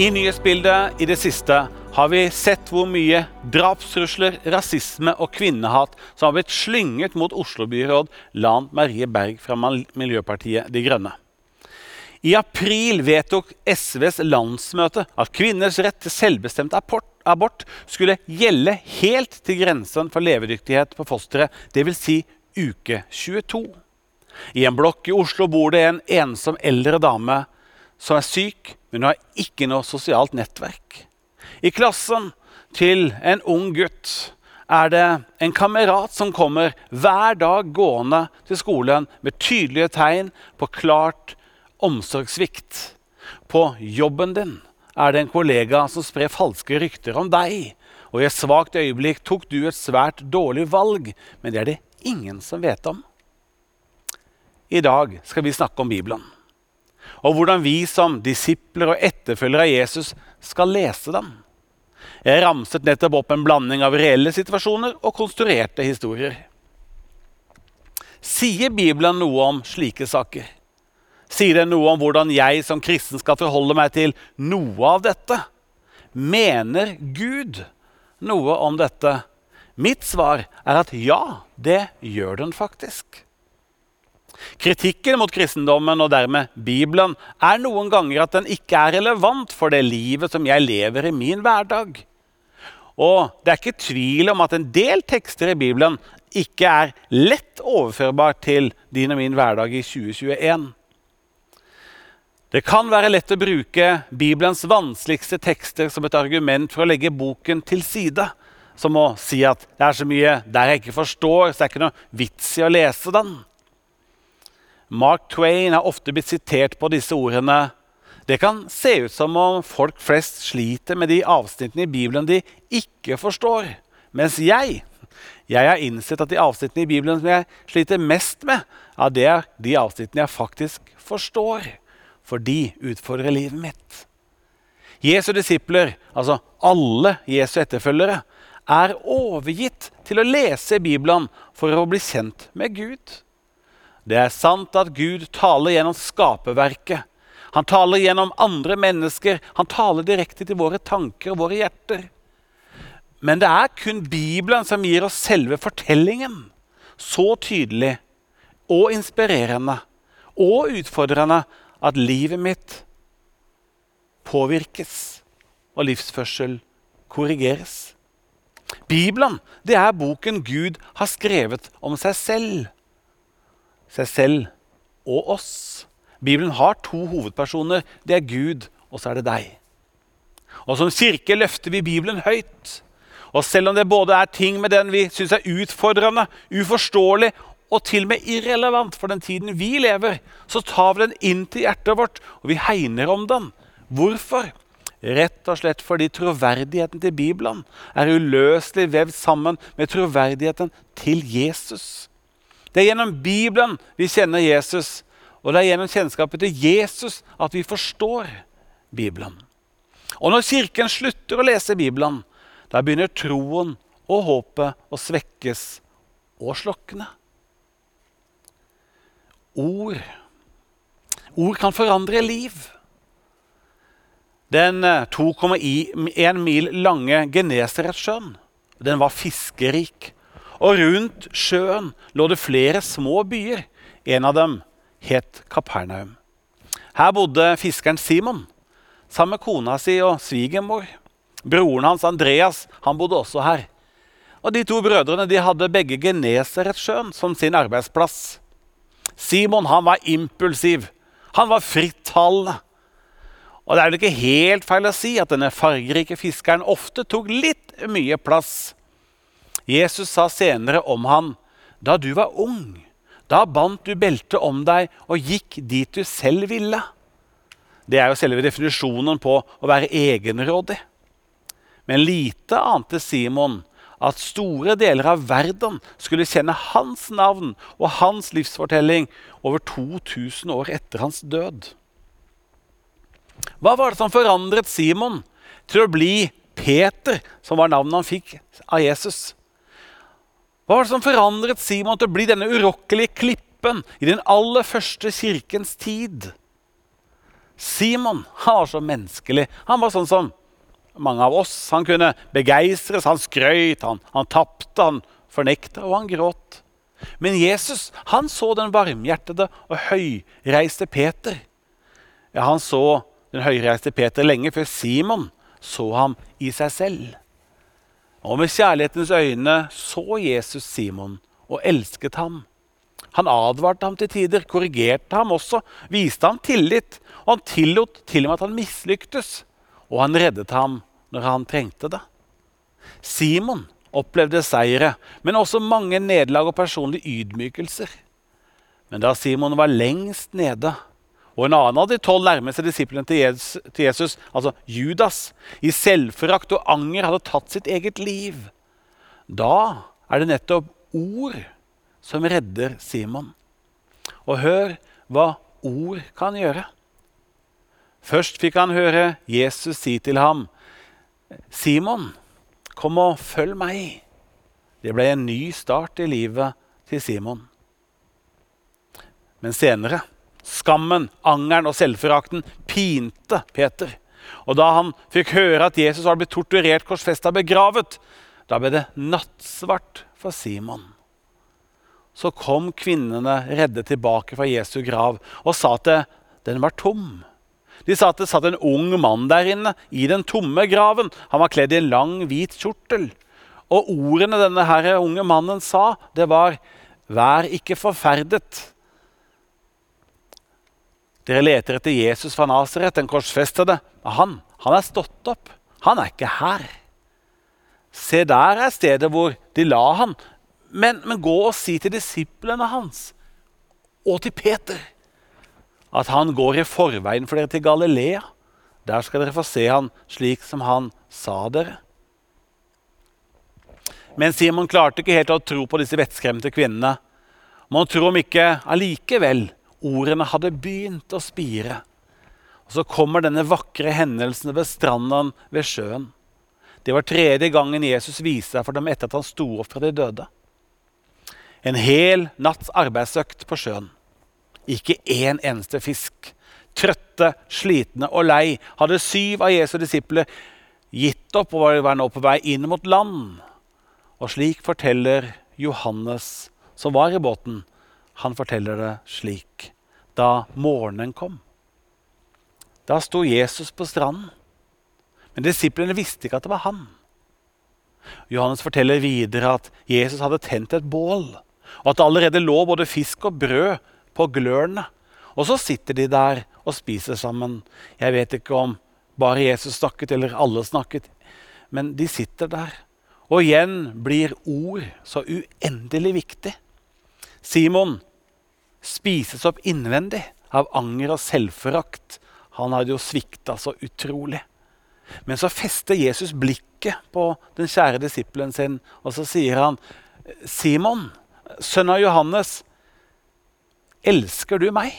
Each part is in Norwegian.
I nyhetsbildet i det siste har vi sett hvor mye drapstrusler, rasisme og kvinnehat som har blitt slynget mot Oslo-byråd Lan Marie Berg fra Miljøpartiet De Grønne. I april vedtok SVs landsmøte at kvinners rett til selvbestemt abort skulle gjelde helt til grensen for levedyktighet på fosteret, dvs. Si uke 22. I en blokk i Oslo bor det en ensom eldre dame som er syk, men hun har ikke noe sosialt nettverk. I klassen til en ung gutt er det en kamerat som kommer hver dag gående til skolen med tydelige tegn på klart omsorgssvikt. På jobben din er det en kollega som sprer falske rykter om deg. Og i et svakt øyeblikk tok du et svært dårlig valg, men det er det ingen som vet om. I dag skal vi snakke om Bibelen og hvordan vi som disipler og etterfølgere av Jesus skal lese dem. Jeg ramset nettopp opp en blanding av reelle situasjoner og konstruerte historier. Sier Bibelen noe om slike saker? Sier det noe om hvordan jeg som kristen skal forholde meg til noe av dette? Mener Gud noe om dette? Mitt svar er at ja, det gjør den faktisk. Kritikken mot kristendommen og dermed Bibelen er noen ganger at den ikke er relevant for det livet som jeg lever i min hverdag. Og det er ikke tvil om at en del tekster i Bibelen ikke er lett overførbar til din og min hverdag i 2021. Det kan være lett å bruke Bibelens vanskeligste tekster som et argument for å legge boken til side. Som å si at det er så mye der jeg ikke forstår, så det er ikke noe vits i å lese den. Mark Twain er ofte blitt sitert på disse ordene. Det kan se ut som om folk flest sliter med de avsnittene i Bibelen de ikke forstår. Mens jeg, jeg har innsett at de avsnittene i Bibelen som jeg sliter mest med, ja, det er de avsnittene jeg faktisk forstår. For de utfordrer livet mitt. Jesu disipler, altså alle Jesu etterfølgere, er overgitt til å lese Bibelen for å bli kjent med Gud. Det er sant at Gud taler gjennom skaperverket. Han taler gjennom andre mennesker. Han taler direkte til våre tanker og våre hjerter. Men det er kun Bibelen som gir oss selve fortellingen. Så tydelig og inspirerende og utfordrende at livet mitt påvirkes og livsførsel korrigeres. Bibelen det er boken Gud har skrevet om seg selv seg selv og oss. Bibelen har to hovedpersoner. Det er Gud, og så er det deg. Og Som kirke løfter vi Bibelen høyt. Og selv om det både er ting med den vi syns er utfordrende, uforståelig og til og med irrelevant for den tiden vi lever, så tar vi den inn til hjertet vårt, og vi hegner om den. Hvorfor? Rett og slett fordi troverdigheten til Bibelen er uløselig vevd sammen med troverdigheten til Jesus. Det er gjennom Bibelen vi kjenner Jesus, og det er gjennom kjennskapet til Jesus at vi forstår Bibelen. Og når Kirken slutter å lese Bibelen, da begynner troen og håpet å svekkes og slokne. Ord. Ord kan forandre liv. Den 2,1 eh, mil lange Genesaretsjøen den var fiskerik og rundt sjøen lå det flere små byer. En av dem het Kapernaum. Her bodde fiskeren Simon sammen med kona si og svigermor. Broren hans Andreas han bodde også her. Og De to brødrene de hadde begge Genesaretsjøen som sin arbeidsplass. Simon han var impulsiv. Han var frittalende. Og det er vel ikke helt feil å si at denne fargerike fiskeren ofte tok litt mye plass Jesus sa senere om han, da du var ung, da bandt du beltet om deg og gikk dit du selv ville. Det er jo selve definisjonen på å være egenrådig. Men lite ante Simon at store deler av verden skulle kjenne hans navn og hans livsfortelling over 2000 år etter hans død. Hva var det som forandret Simon til å bli Peter, som var navnet han fikk av Jesus? Hva var det som forandret Simon til å bli denne urokkelige klippen i den aller første kirkens tid? Simon han var så menneskelig. Han var sånn som mange av oss. Han kunne begeistres, han skrøyt, han, han tapte, han fornekta, og han gråt. Men Jesus han så den varmhjertede og høyreiste Peter. Ja, Han så den høyreiste Peter lenge før Simon så ham i seg selv. Og med kjærlighetens øyne så Jesus Simon og elsket ham. Han advarte ham til tider, korrigerte ham også, viste ham tillit. Og han tillot til og med at han mislyktes, og han reddet ham når han trengte det. Simon opplevde seire, men også mange nederlag og personlige ydmykelser. Men da Simon var lengst nede, og en annen av de tolv nærmeste disiplene til Jesus, altså Judas, i selvforakt og anger hadde tatt sitt eget liv, da er det nettopp ord som redder Simon. Og hør hva ord kan gjøre. Først fikk han høre Jesus si til ham, 'Simon, Kom og følg meg. Det ble en ny start i livet til Simon. Men senere skammen, angeren og selvforakten pinte Peter. Og da han fikk høre at Jesus hadde blitt torturert, korsfesta, begravet, da ble det nattsvart for Simon. Så kom kvinnene redde tilbake fra Jesu grav og sa at den var tom. De sa at det satt en ung mann der inne, i den tomme graven. Han var kledd i en lang, hvit kjortel. Og ordene denne her unge mannen sa, det var 'Vær ikke forferdet'. Dere leter etter Jesus fra Nasaret, den korsfestede. Han, han er stått opp. Han er ikke her. Se, der er stedet hvor de la han. Men, men gå og si til disiplene hans og til Peter at han går i forveien for dere til Galilea. Der skal dere få se han slik som han sa dere. Men Simon klarte ikke helt å tro på disse vettskremte kvinnene. Man tror om ikke allikevel ordene hadde begynt å spire. Og Så kommer denne vakre hendelsen ved stranda ved sjøen. Det var tredje gangen Jesus viste seg for dem etter at han sto opp fra de døde. En hel natts arbeidsøkt på sjøen. Ikke én eneste fisk. Trøtte, slitne og lei hadde syv av Jesu disipler gitt opp og var nå på vei inn mot land. Og slik forteller Johannes, som var i båten, han forteller det slik. Da morgenen kom. Da sto Jesus på stranden. Men disiplene visste ikke at det var han. Johannes forteller videre at Jesus hadde tent et bål, og at det allerede lå både fisk og brød på glørne. Og så sitter de der og spiser sammen. Jeg vet ikke om bare Jesus snakket eller alle snakket, men de sitter der. Og igjen blir ord så uendelig viktig. Simon spises opp innvendig av anger og selvforakt. Han hadde jo svikta så utrolig. Men så fester Jesus blikket på den kjære disippelen sin, og så sier han, 'Simon, sønn av Johannes, Elsker du meg?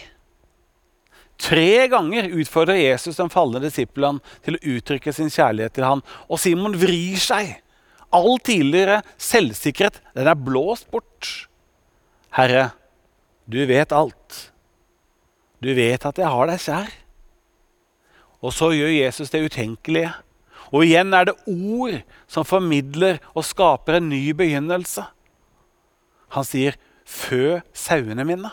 Tre ganger utfordrer Jesus den falne disippelen til å uttrykke sin kjærlighet til ham. Og Simon vrir seg. All tidligere selvsikkerhet den er blåst bort. Herre, du vet alt. Du vet at jeg har deg kjær. Og så gjør Jesus det utenkelige. Og igjen er det ord som formidler og skaper en ny begynnelse. Han sier, 'Fø sauene mine'.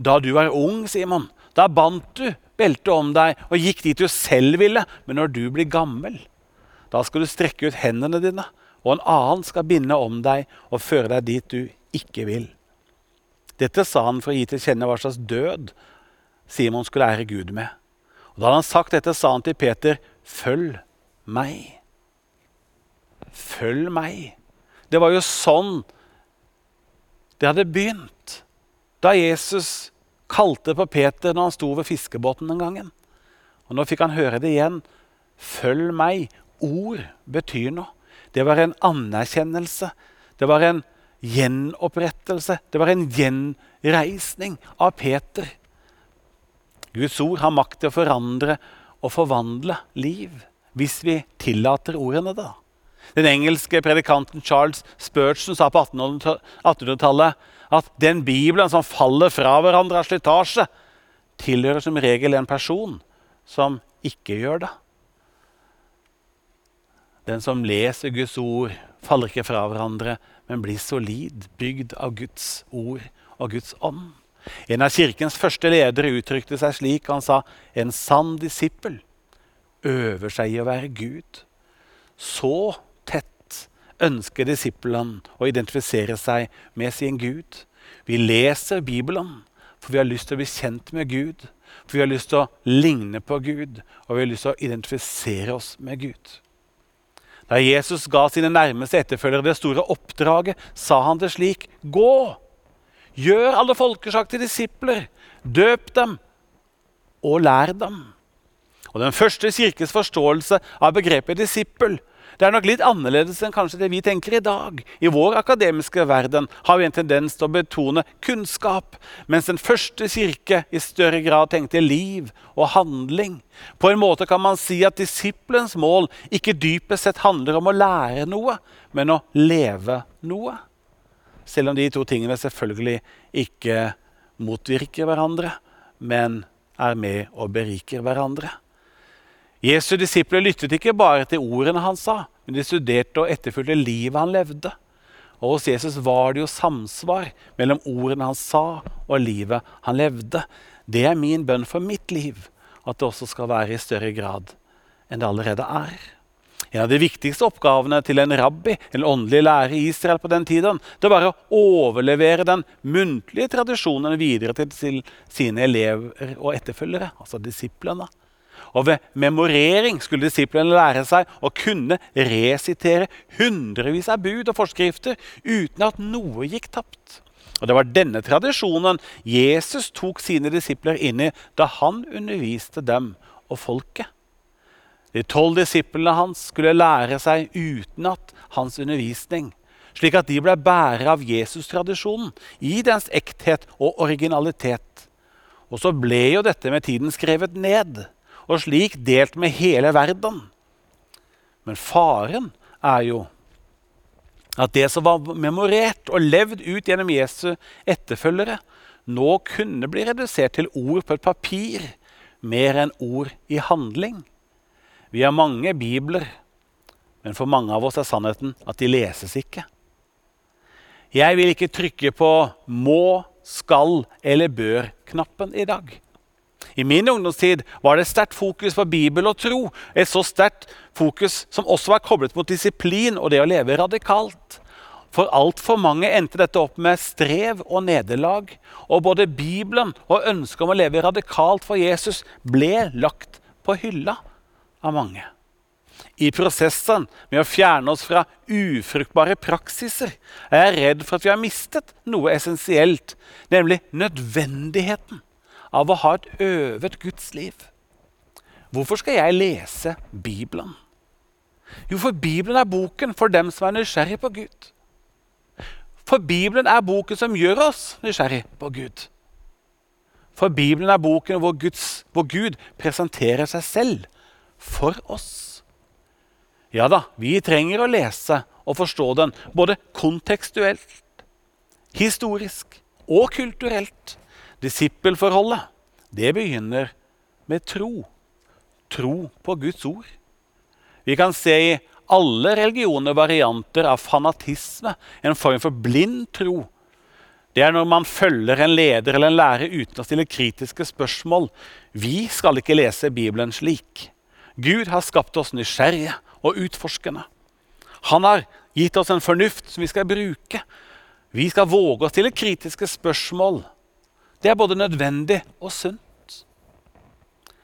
Da du var ung, Simon, da bandt du beltet om deg og gikk dit du selv ville. Men når du blir gammel, da skal du strekke ut hendene dine, og en annen skal binde om deg og føre deg dit du ikke vil. Dette sa han for å gi til kjenne hva slags død Simon skulle ære Gud med. Og Da hadde han sagt dette, sa han til Peter, 'Følg meg'. Følg meg. Det var jo sånn det hadde begynt da Jesus kalte på Peter når han sto ved fiskebåten den gangen. Og Nå fikk han høre det igjen. Følg meg. Ord betyr noe. Det var en anerkjennelse. Det var en gjenopprettelse. Det var en gjenreisning av Peter. Guds ord har makt til å forandre og forvandle liv, hvis vi tillater ordene, da. Den engelske predikanten Charles Spurgeon sa på 1800-tallet at den Bibelen som faller fra hverandre av slitasje, tilhører som regel en person som ikke gjør det. Den som leser Guds ord, faller ikke fra hverandre, men bli solid, bygd av Guds ord og Guds ånd. En av kirkens første ledere uttrykte seg slik. Han sa en sann disippel øver seg i å være Gud. Så tett ønsker disippelen å identifisere seg med sin Gud. Vi leser Bibelen for vi har lyst til å bli kjent med Gud. For vi har lyst til å ligne på Gud, og vi har lyst til å identifisere oss med Gud. Da Jesus ga sine nærmeste etterfølgere det store oppdraget, sa han det slik.: Gå! Gjør alle folkeslag til disipler. Døp dem og lær dem. Og Den første kirkes forståelse av begrepet disippel det er nok litt annerledes enn kanskje det vi tenker i dag. I vår akademiske verden har vi en tendens til å betone kunnskap, mens den første kirke i større grad tenkte liv og handling. På en måte kan man si at disiplens mål ikke dypest sett handler om å lære noe, men å leve noe. Selv om de to tingene selvfølgelig ikke motvirker hverandre, men er med og beriker hverandre. Jesu disipler lyttet ikke bare til ordene han sa, men de studerte og etterfulgte livet han levde. Og hos Jesus var det jo samsvar mellom ordene han sa, og livet han levde. Det er min bønn for mitt liv, at det også skal være i større grad enn det allerede er. En av de viktigste oppgavene til en rabbi, en åndelig lærer i Israel på den tiden, det var å overlevere den muntlige tradisjonen videre til sine elever og etterfølgere, altså disiplene. Og ved memorering skulle disiplene lære seg å kunne resitere hundrevis av bud og forskrifter uten at noe gikk tapt. Og Det var denne tradisjonen Jesus tok sine disipler inn i da han underviste dem og folket. De tolv disiplene hans skulle lære seg utenat hans undervisning, slik at de ble bærere av Jesus-tradisjonen i dens ekthet og originalitet. Og så ble jo dette med tiden skrevet ned, og slik delt med hele verden. Men faren er jo at det som var memorert og levd ut gjennom Jesu etterfølgere, nå kunne bli redusert til ord på et papir mer enn ord i handling. Vi har mange bibler, men for mange av oss er sannheten at de leses ikke. Jeg vil ikke trykke på må, skal eller bør-knappen i dag. I min ungdomstid var det sterkt fokus på Bibel og tro. Et så sterkt fokus som også var koblet mot disiplin og det å leve radikalt. For altfor mange endte dette opp med strev og nederlag. Og både Bibelen og ønsket om å leve radikalt for Jesus ble lagt på hylla av mange. I prosessen med å fjerne oss fra ufruktbare praksiser er jeg redd for at vi har mistet noe essensielt, nemlig nødvendigheten av å ha et øvet Guds liv. Hvorfor skal jeg lese Bibelen? Jo, for Bibelen er boken for dem som er nysgjerrig på Gud. For Bibelen er boken som gjør oss nysgjerrig på Gud. For Bibelen er boken hvor, Guds, hvor Gud presenterer seg selv for oss. Ja da, vi trenger å lese og forstå den både kontekstuelt, historisk og kulturelt. Disippelforholdet, det begynner med tro. Tro på Guds ord. Vi kan se i alle religioner varianter av fanatisme, en form for blind tro. Det er når man følger en leder eller en lærer uten å stille kritiske spørsmål. Vi skal ikke lese Bibelen slik. Gud har skapt oss nysgjerrige og utforskende. Han har gitt oss en fornuft som vi skal bruke. Vi skal våge å stille kritiske spørsmål. Det er både nødvendig og sunt.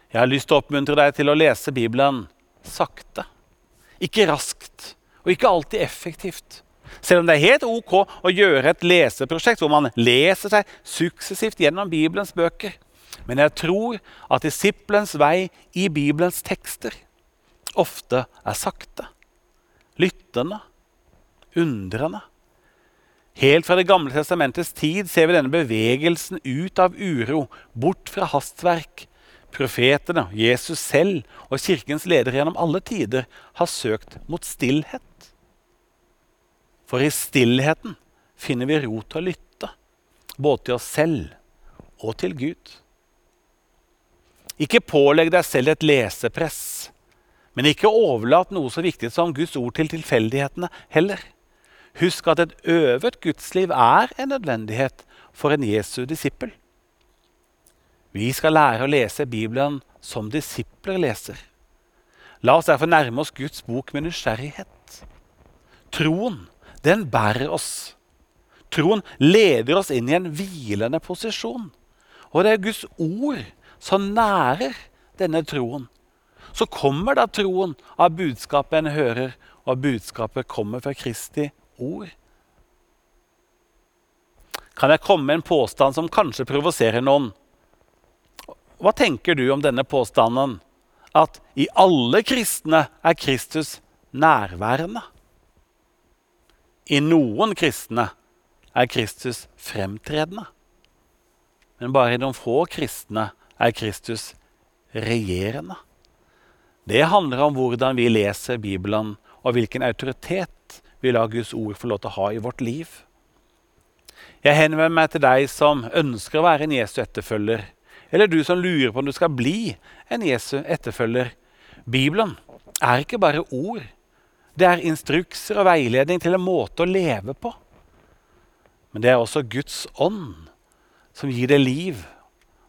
Jeg har lyst til å oppmuntre deg til å lese Bibelen sakte. Ikke raskt, og ikke alltid effektivt. Selv om det er helt ok å gjøre et leseprosjekt hvor man leser seg suksessivt gjennom Bibelens bøker. Men jeg tror at disiplens vei i Bibelens tekster ofte er sakte, lyttende, undrende. Helt fra Det gamle testamentets tid ser vi denne bevegelsen ut av uro, bort fra hastverk. Profetene, Jesus selv og kirkens ledere gjennom alle tider har søkt mot stillhet. For i stillheten finner vi ro til å lytte, både til oss selv og til Gud. Ikke pålegg deg selv et lesepress. Men ikke overlat noe så viktig som Guds ord til tilfeldighetene heller. Husk at et øvet gudsliv er en nødvendighet for en Jesu disippel. Vi skal lære å lese Bibelen som disipler leser. La oss derfor nærme oss Guds bok med nysgjerrighet. Troen, den bærer oss. Troen leder oss inn i en hvilende posisjon. Og det er Guds ord som nærer denne troen. Så kommer da troen av budskapet en hører, og budskapet kommer fra Kristi ord. Kan jeg komme med en påstand som kanskje provoserer noen? Hva tenker du om denne påstanden? At i alle kristne er Kristus nærværende. I noen kristne er Kristus fremtredende. Men bare i noen få kristne er Kristus regjerende. Det handler om hvordan vi leser Bibelen, og hvilken autoritet vi lar Guds ord få lov til å ha i vårt liv. Jeg henvender meg til deg som ønsker å være en Jesu etterfølger, eller du som lurer på om du skal bli en Jesu etterfølger. Bibelen er ikke bare ord. Det er instrukser og veiledning til en måte å leve på. Men det er også Guds ånd som gir det liv,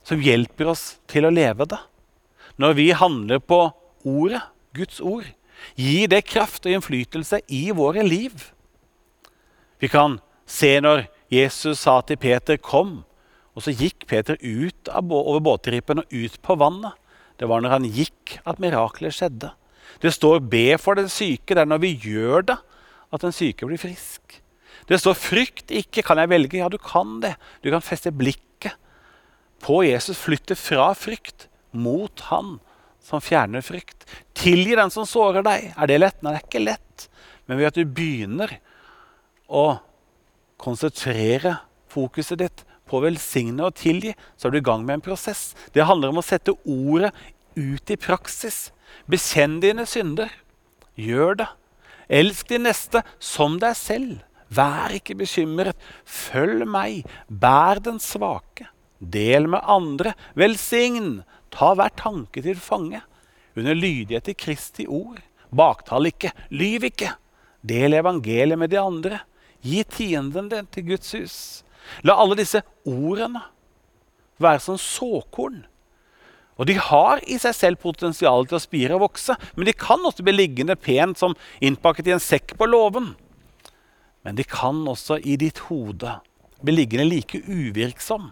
som hjelper oss til å leve det. Når vi handler på ordet, Guds ord, gir det kraft og innflytelse i våre liv. Vi kan se når Jesus sa til Peter 'kom', og så gikk Peter ut over båtrippen og ut på vannet. Det var når han gikk at miraklet skjedde. Det står 'be for den syke'. Det er når vi gjør det, at den syke blir frisk. Det står 'frykt ikke'. Kan jeg velge? Ja, du kan det. Du kan feste blikket på Jesus. Flytte fra frykt mot Han som fjerner frykt. Tilgi den som sårer deg. Er det lett? Nei, det er ikke lett. Men ved at du begynner å konsentrere fokuset ditt på å velsigne og tilgi, så er du i gang med en prosess. Det handler om å sette ordet ut i praksis. Bekjenn dine synder. Gjør det. Elsk din neste som deg selv. Vær ikke bekymret. Følg meg. Bær den svake. Del med andre. Velsign. Ta hver tanke til fange. Under lydighet til Kristi ord. Baktal ikke. Lyv ikke. Del evangeliet med de andre. Gi tienden din til Guds hus. La alle disse ordene være som såkorn. Og De har i seg selv potensial til å spire og vokse, men de kan også bli liggende pent som innpakket i en sekk på låven. Men de kan også i ditt hode bli liggende like uvirksom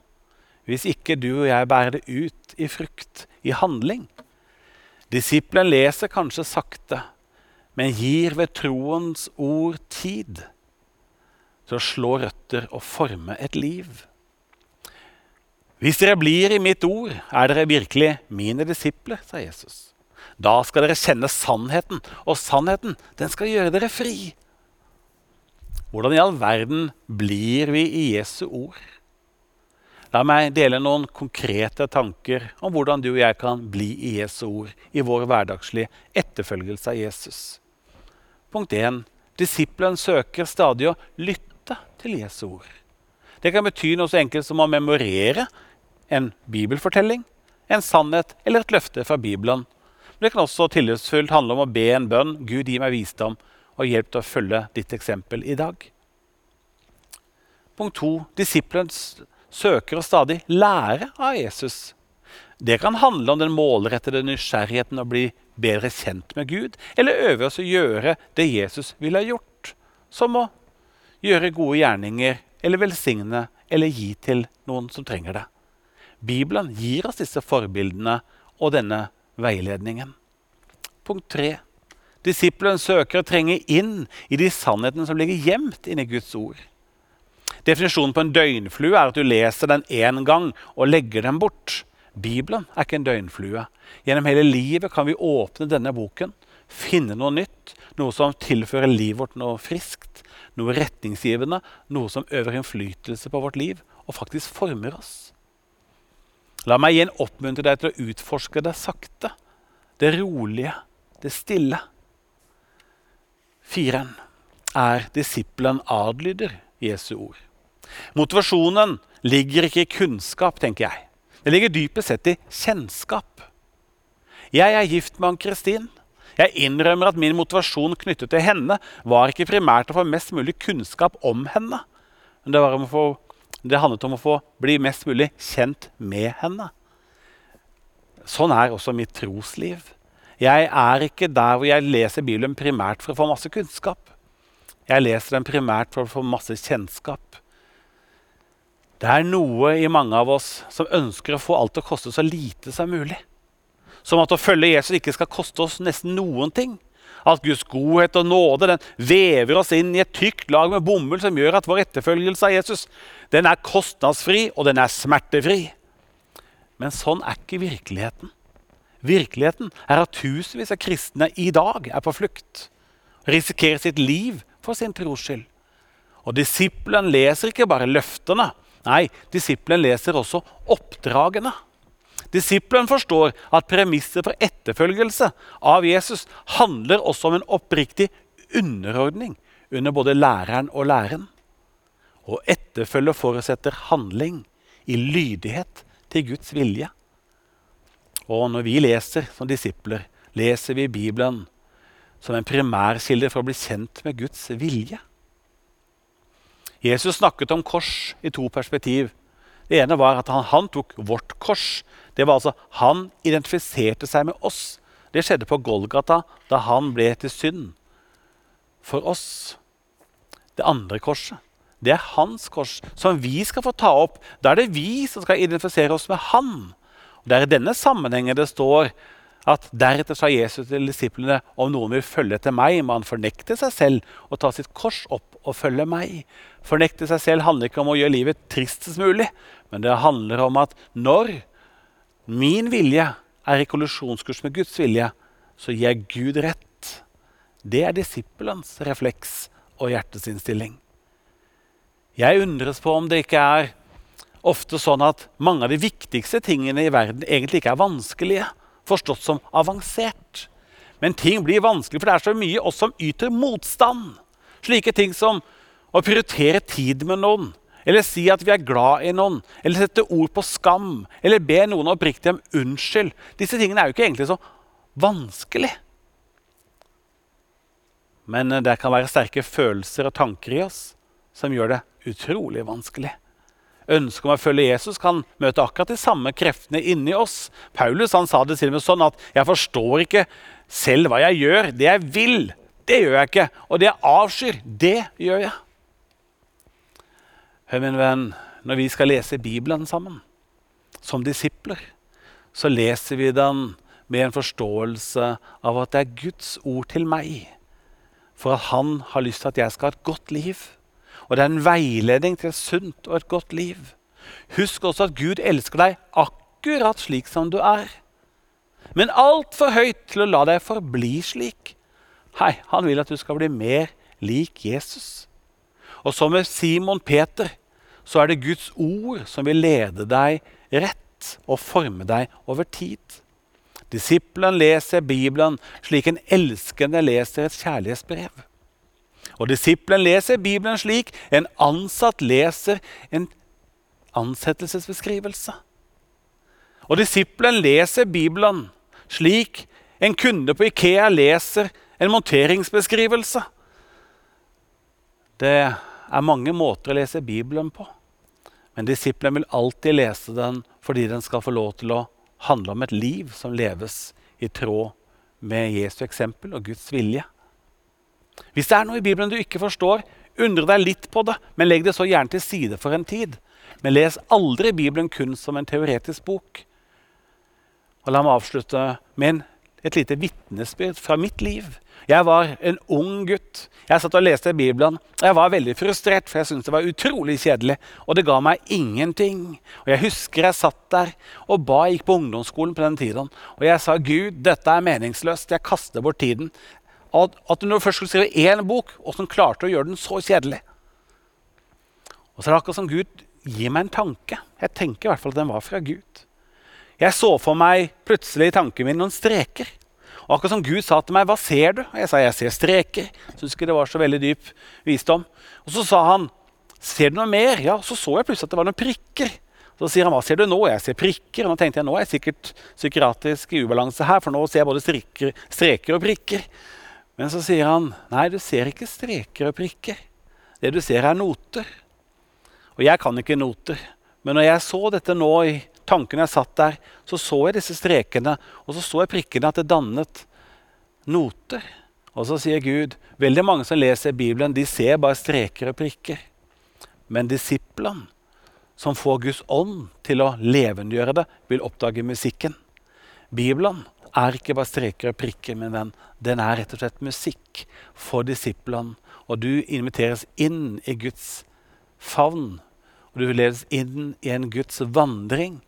hvis ikke du og jeg bærer det ut i frukt, i handling. Disiplen leser kanskje sakte, men gir ved troens ord tid til å slå røtter og forme et liv. Hvis dere blir i mitt ord, er dere virkelig mine disipler, sa Jesus. Da skal dere kjenne sannheten, og sannheten den skal gjøre dere fri. Hvordan i all verden blir vi i Jesu ord? La meg dele noen konkrete tanker om hvordan du og jeg kan bli i Jesu ord i vår hverdagslige etterfølgelse av Jesus. Punkt 1. Disippelen søker stadig å lytte til Jesu ord. Det kan bety noe så enkelt som å memorere en bibelfortelling, en sannhet eller et løfte fra Bibelen. Men det kan også tillitsfullt handle om å be en bønn. Gud, gi meg visdom og hjelp til å følge ditt eksempel i dag. Punkt 2. Disiplenes søker å stadig lære av Jesus. Det kan handle om den målrettede nysgjerrigheten å bli bedre kjent med Gud, eller øve oss å gjøre det Jesus ville ha gjort, som å gjøre gode gjerninger eller velsigne eller gi til noen som trenger det. Bibelen gir oss disse forbildene og denne veiledningen. Punkt tre. Disippelen søker å trenge inn i de sannhetene som ligger gjemt inni Guds ord. Definisjonen på en døgnflue er at du leser den én gang og legger den bort. Bibelen er ikke en døgnflue. Gjennom hele livet kan vi åpne denne boken, finne noe nytt, noe som tilfører livet vårt noe friskt, noe retningsgivende, noe som øver innflytelse på vårt liv og faktisk former oss. La meg igjen oppmuntre deg til å utforske det sakte, det rolige, det stille. Firen er disippelen adlyder Jesu ord. Motivasjonen ligger ikke i kunnskap, tenker jeg. Det ligger dypest sett i kjennskap. Jeg er gift med Ann-Kristin. Jeg innrømmer at min motivasjon knyttet til henne var ikke primært å få mest mulig kunnskap om henne. Men det, få, det handlet om å få bli mest mulig kjent med henne. Sånn er også mitt trosliv. Jeg er ikke der hvor jeg leser Bibelen primært for å få masse kunnskap. Jeg leser den primært for å få masse kjennskap. Det er noe i mange av oss som ønsker å få alt til å koste så lite som mulig. Som at å følge Jesus ikke skal koste oss nesten noen ting. At Guds godhet og nåde den vever oss inn i et tykt lag med bomull som gjør at vår etterfølgelse av Jesus den er kostnadsfri og den er smertefri. Men sånn er ikke virkeligheten. Virkeligheten er at tusenvis av kristne i dag er på flukt. Risikerer sitt liv for sin tros skyld. Og disiplene leser ikke bare løftene. Nei, disiplene leser også oppdragene. Disiplene forstår at premisset for etterfølgelse av Jesus handler også om en oppriktig underordning under både læreren og læren. Å etterfølge forutsetter handling i lydighet til Guds vilje. Og når vi leser som disipler, leser vi Bibelen som en primærkilde for å bli kjent med Guds vilje. Jesus snakket om kors i to perspektiv. Det ene var at han, han, tok vårt kors. Det var altså Han identifiserte seg med oss. Det skjedde på Golgata da han ble til synd for oss. Det andre korset, det er hans kors, som vi skal få ta opp. Da er det vi som skal identifisere oss med han. Og Det er i denne sammenhengen det står at deretter sa Jesus til disiplene om noen vil følge etter meg, må han fornekte seg selv og ta sitt kors opp og følge meg. Fornekte seg selv handler ikke om å gjøre livet tristest mulig, men det handler om at når min vilje er i kollisjonskurs med Guds vilje, så gir jeg Gud rett. Det er disippelens refleks og hjertesinnstilling. Jeg undres på om det ikke er ofte sånn at mange av de viktigste tingene i verden egentlig ikke er vanskelige, forstått som avansert. Men ting blir vanskelig, for det er så mye oss som yter motstand. Slike ting som å prioritere tid med noen, eller si at vi er glad i noen, eller sette ord på skam, eller be noen oppriktig om unnskyld. Disse tingene er jo ikke egentlig så vanskelig. Men det kan være sterke følelser og tanker i oss som gjør det utrolig vanskelig ønsket om å følge Jesus kan møte akkurat de samme kreftene inni oss. Paulus han sa det til og med sånn at 'jeg forstår ikke selv hva jeg gjør'. Det jeg vil, det gjør jeg ikke. Og det jeg avskyr, det gjør jeg. Hør, min venn, når vi skal lese Bibelen sammen, som disipler, så leser vi den med en forståelse av at det er Guds ord til meg, for at Han har lyst til at jeg skal ha et godt liv. Og det er en veiledning til et sunt og et godt liv. Husk også at Gud elsker deg akkurat slik som du er. Men altfor høyt til å la deg forbli slik. Hei, han vil at du skal bli mer lik Jesus. Og som med Simon Peter så er det Guds ord som vil lede deg rett og forme deg over tid. Disippelen leser Bibelen slik en elskende leser et kjærlighetsbrev. Og disippelen leser Bibelen slik en ansatt leser en ansettelsesbeskrivelse. Og disippelen leser Bibelen slik en kunde på Ikea leser en monteringsbeskrivelse. Det er mange måter å lese Bibelen på. Men disippelen vil alltid lese den fordi den skal få lov til å handle om et liv som leves i tråd med Jesu eksempel og Guds vilje. Hvis det er noe i Bibelen du ikke forstår, undre deg litt på det, men legg det så gjerne til side for en tid. Men les aldri Bibelen kun som en teoretisk bok. Og La meg avslutte med et lite vitnesbyrd fra mitt liv. Jeg var en ung gutt. Jeg satt og leste Bibelen. Jeg var veldig frustrert, for jeg syntes det var utrolig kjedelig. Og det ga meg ingenting. Og Jeg husker jeg satt der og ba, jeg gikk på ungdomsskolen på den tiden. Og jeg sa Gud, dette er meningsløst. Jeg kaster bort tiden at, at når du først skulle skrive én bok, åssen klarte du å gjøre den så kjedelig? Og så er det akkurat som Gud gir meg en tanke. Jeg tenker i hvert fall at den var fra Gud. Jeg så for meg plutselig i tanken min noen streker. Og akkurat som Gud sa til meg, 'Hva ser du?' Og jeg sa, 'Jeg ser streker'. Syns ikke det var så veldig dyp visdom. Og så sa han, 'Ser du noe mer?' Ja, så så jeg plutselig at det var noen prikker. Så sier han hva ser du nå? Jeg ser prikker. Og nå tenkte jeg nå er jeg sikkert psykiatrisk i ubalanse her, for nå ser jeg både streker, streker og prikker. Men så sier han nei, du ser ikke streker og prikker. Det du ser, er noter. Og jeg kan ikke noter. Men når jeg så dette nå i tankene jeg satt der, så så jeg disse strekene, og så så jeg prikkene, at det dannet noter. Og så sier Gud Veldig mange som leser Bibelen, de ser bare streker og prikker. Men disiplene, som får Guds ånd til å levendegjøre det, vil oppdage musikken. Bibelen er ikke bare streker og prikker, men den, den er rett og slett musikk for disiplene. Og du inviteres inn i Guds favn. Og du ledes inn i en Guds vandring.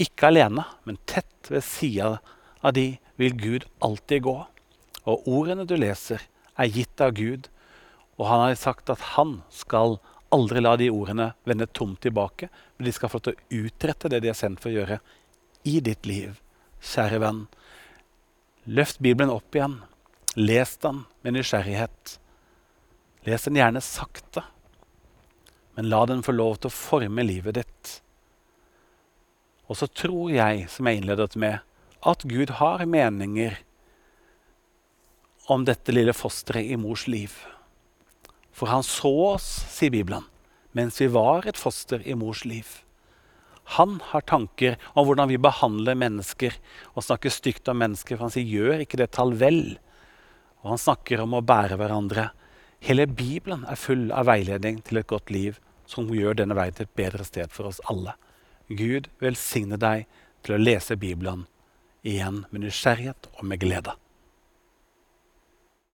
Ikke alene, men tett ved sida av de vil Gud alltid gå. Og ordene du leser, er gitt av Gud, og han har sagt at han skal aldri la de ordene vende tomt tilbake, men de skal få til å utrette det de er sendt for å gjøre i ditt liv. Kjære venn, løft Bibelen opp igjen. Les den med nysgjerrighet. Les den gjerne sakte, men la den få lov til å forme livet ditt. Og så tror jeg, som jeg innledet med, at Gud har meninger om dette lille fosteret i mors liv. For han så oss, sier Bibelen, mens vi var et foster i mors liv. Han har tanker om hvordan vi behandler mennesker og snakker stygt om mennesker. For han sier 'gjør ikke det, tall vel'. Og han snakker om å bære hverandre. Hele Bibelen er full av veiledning til et godt liv som gjør denne veien til et bedre sted for oss alle. Gud velsigne deg til å lese Bibelen igjen med nysgjerrighet og med glede.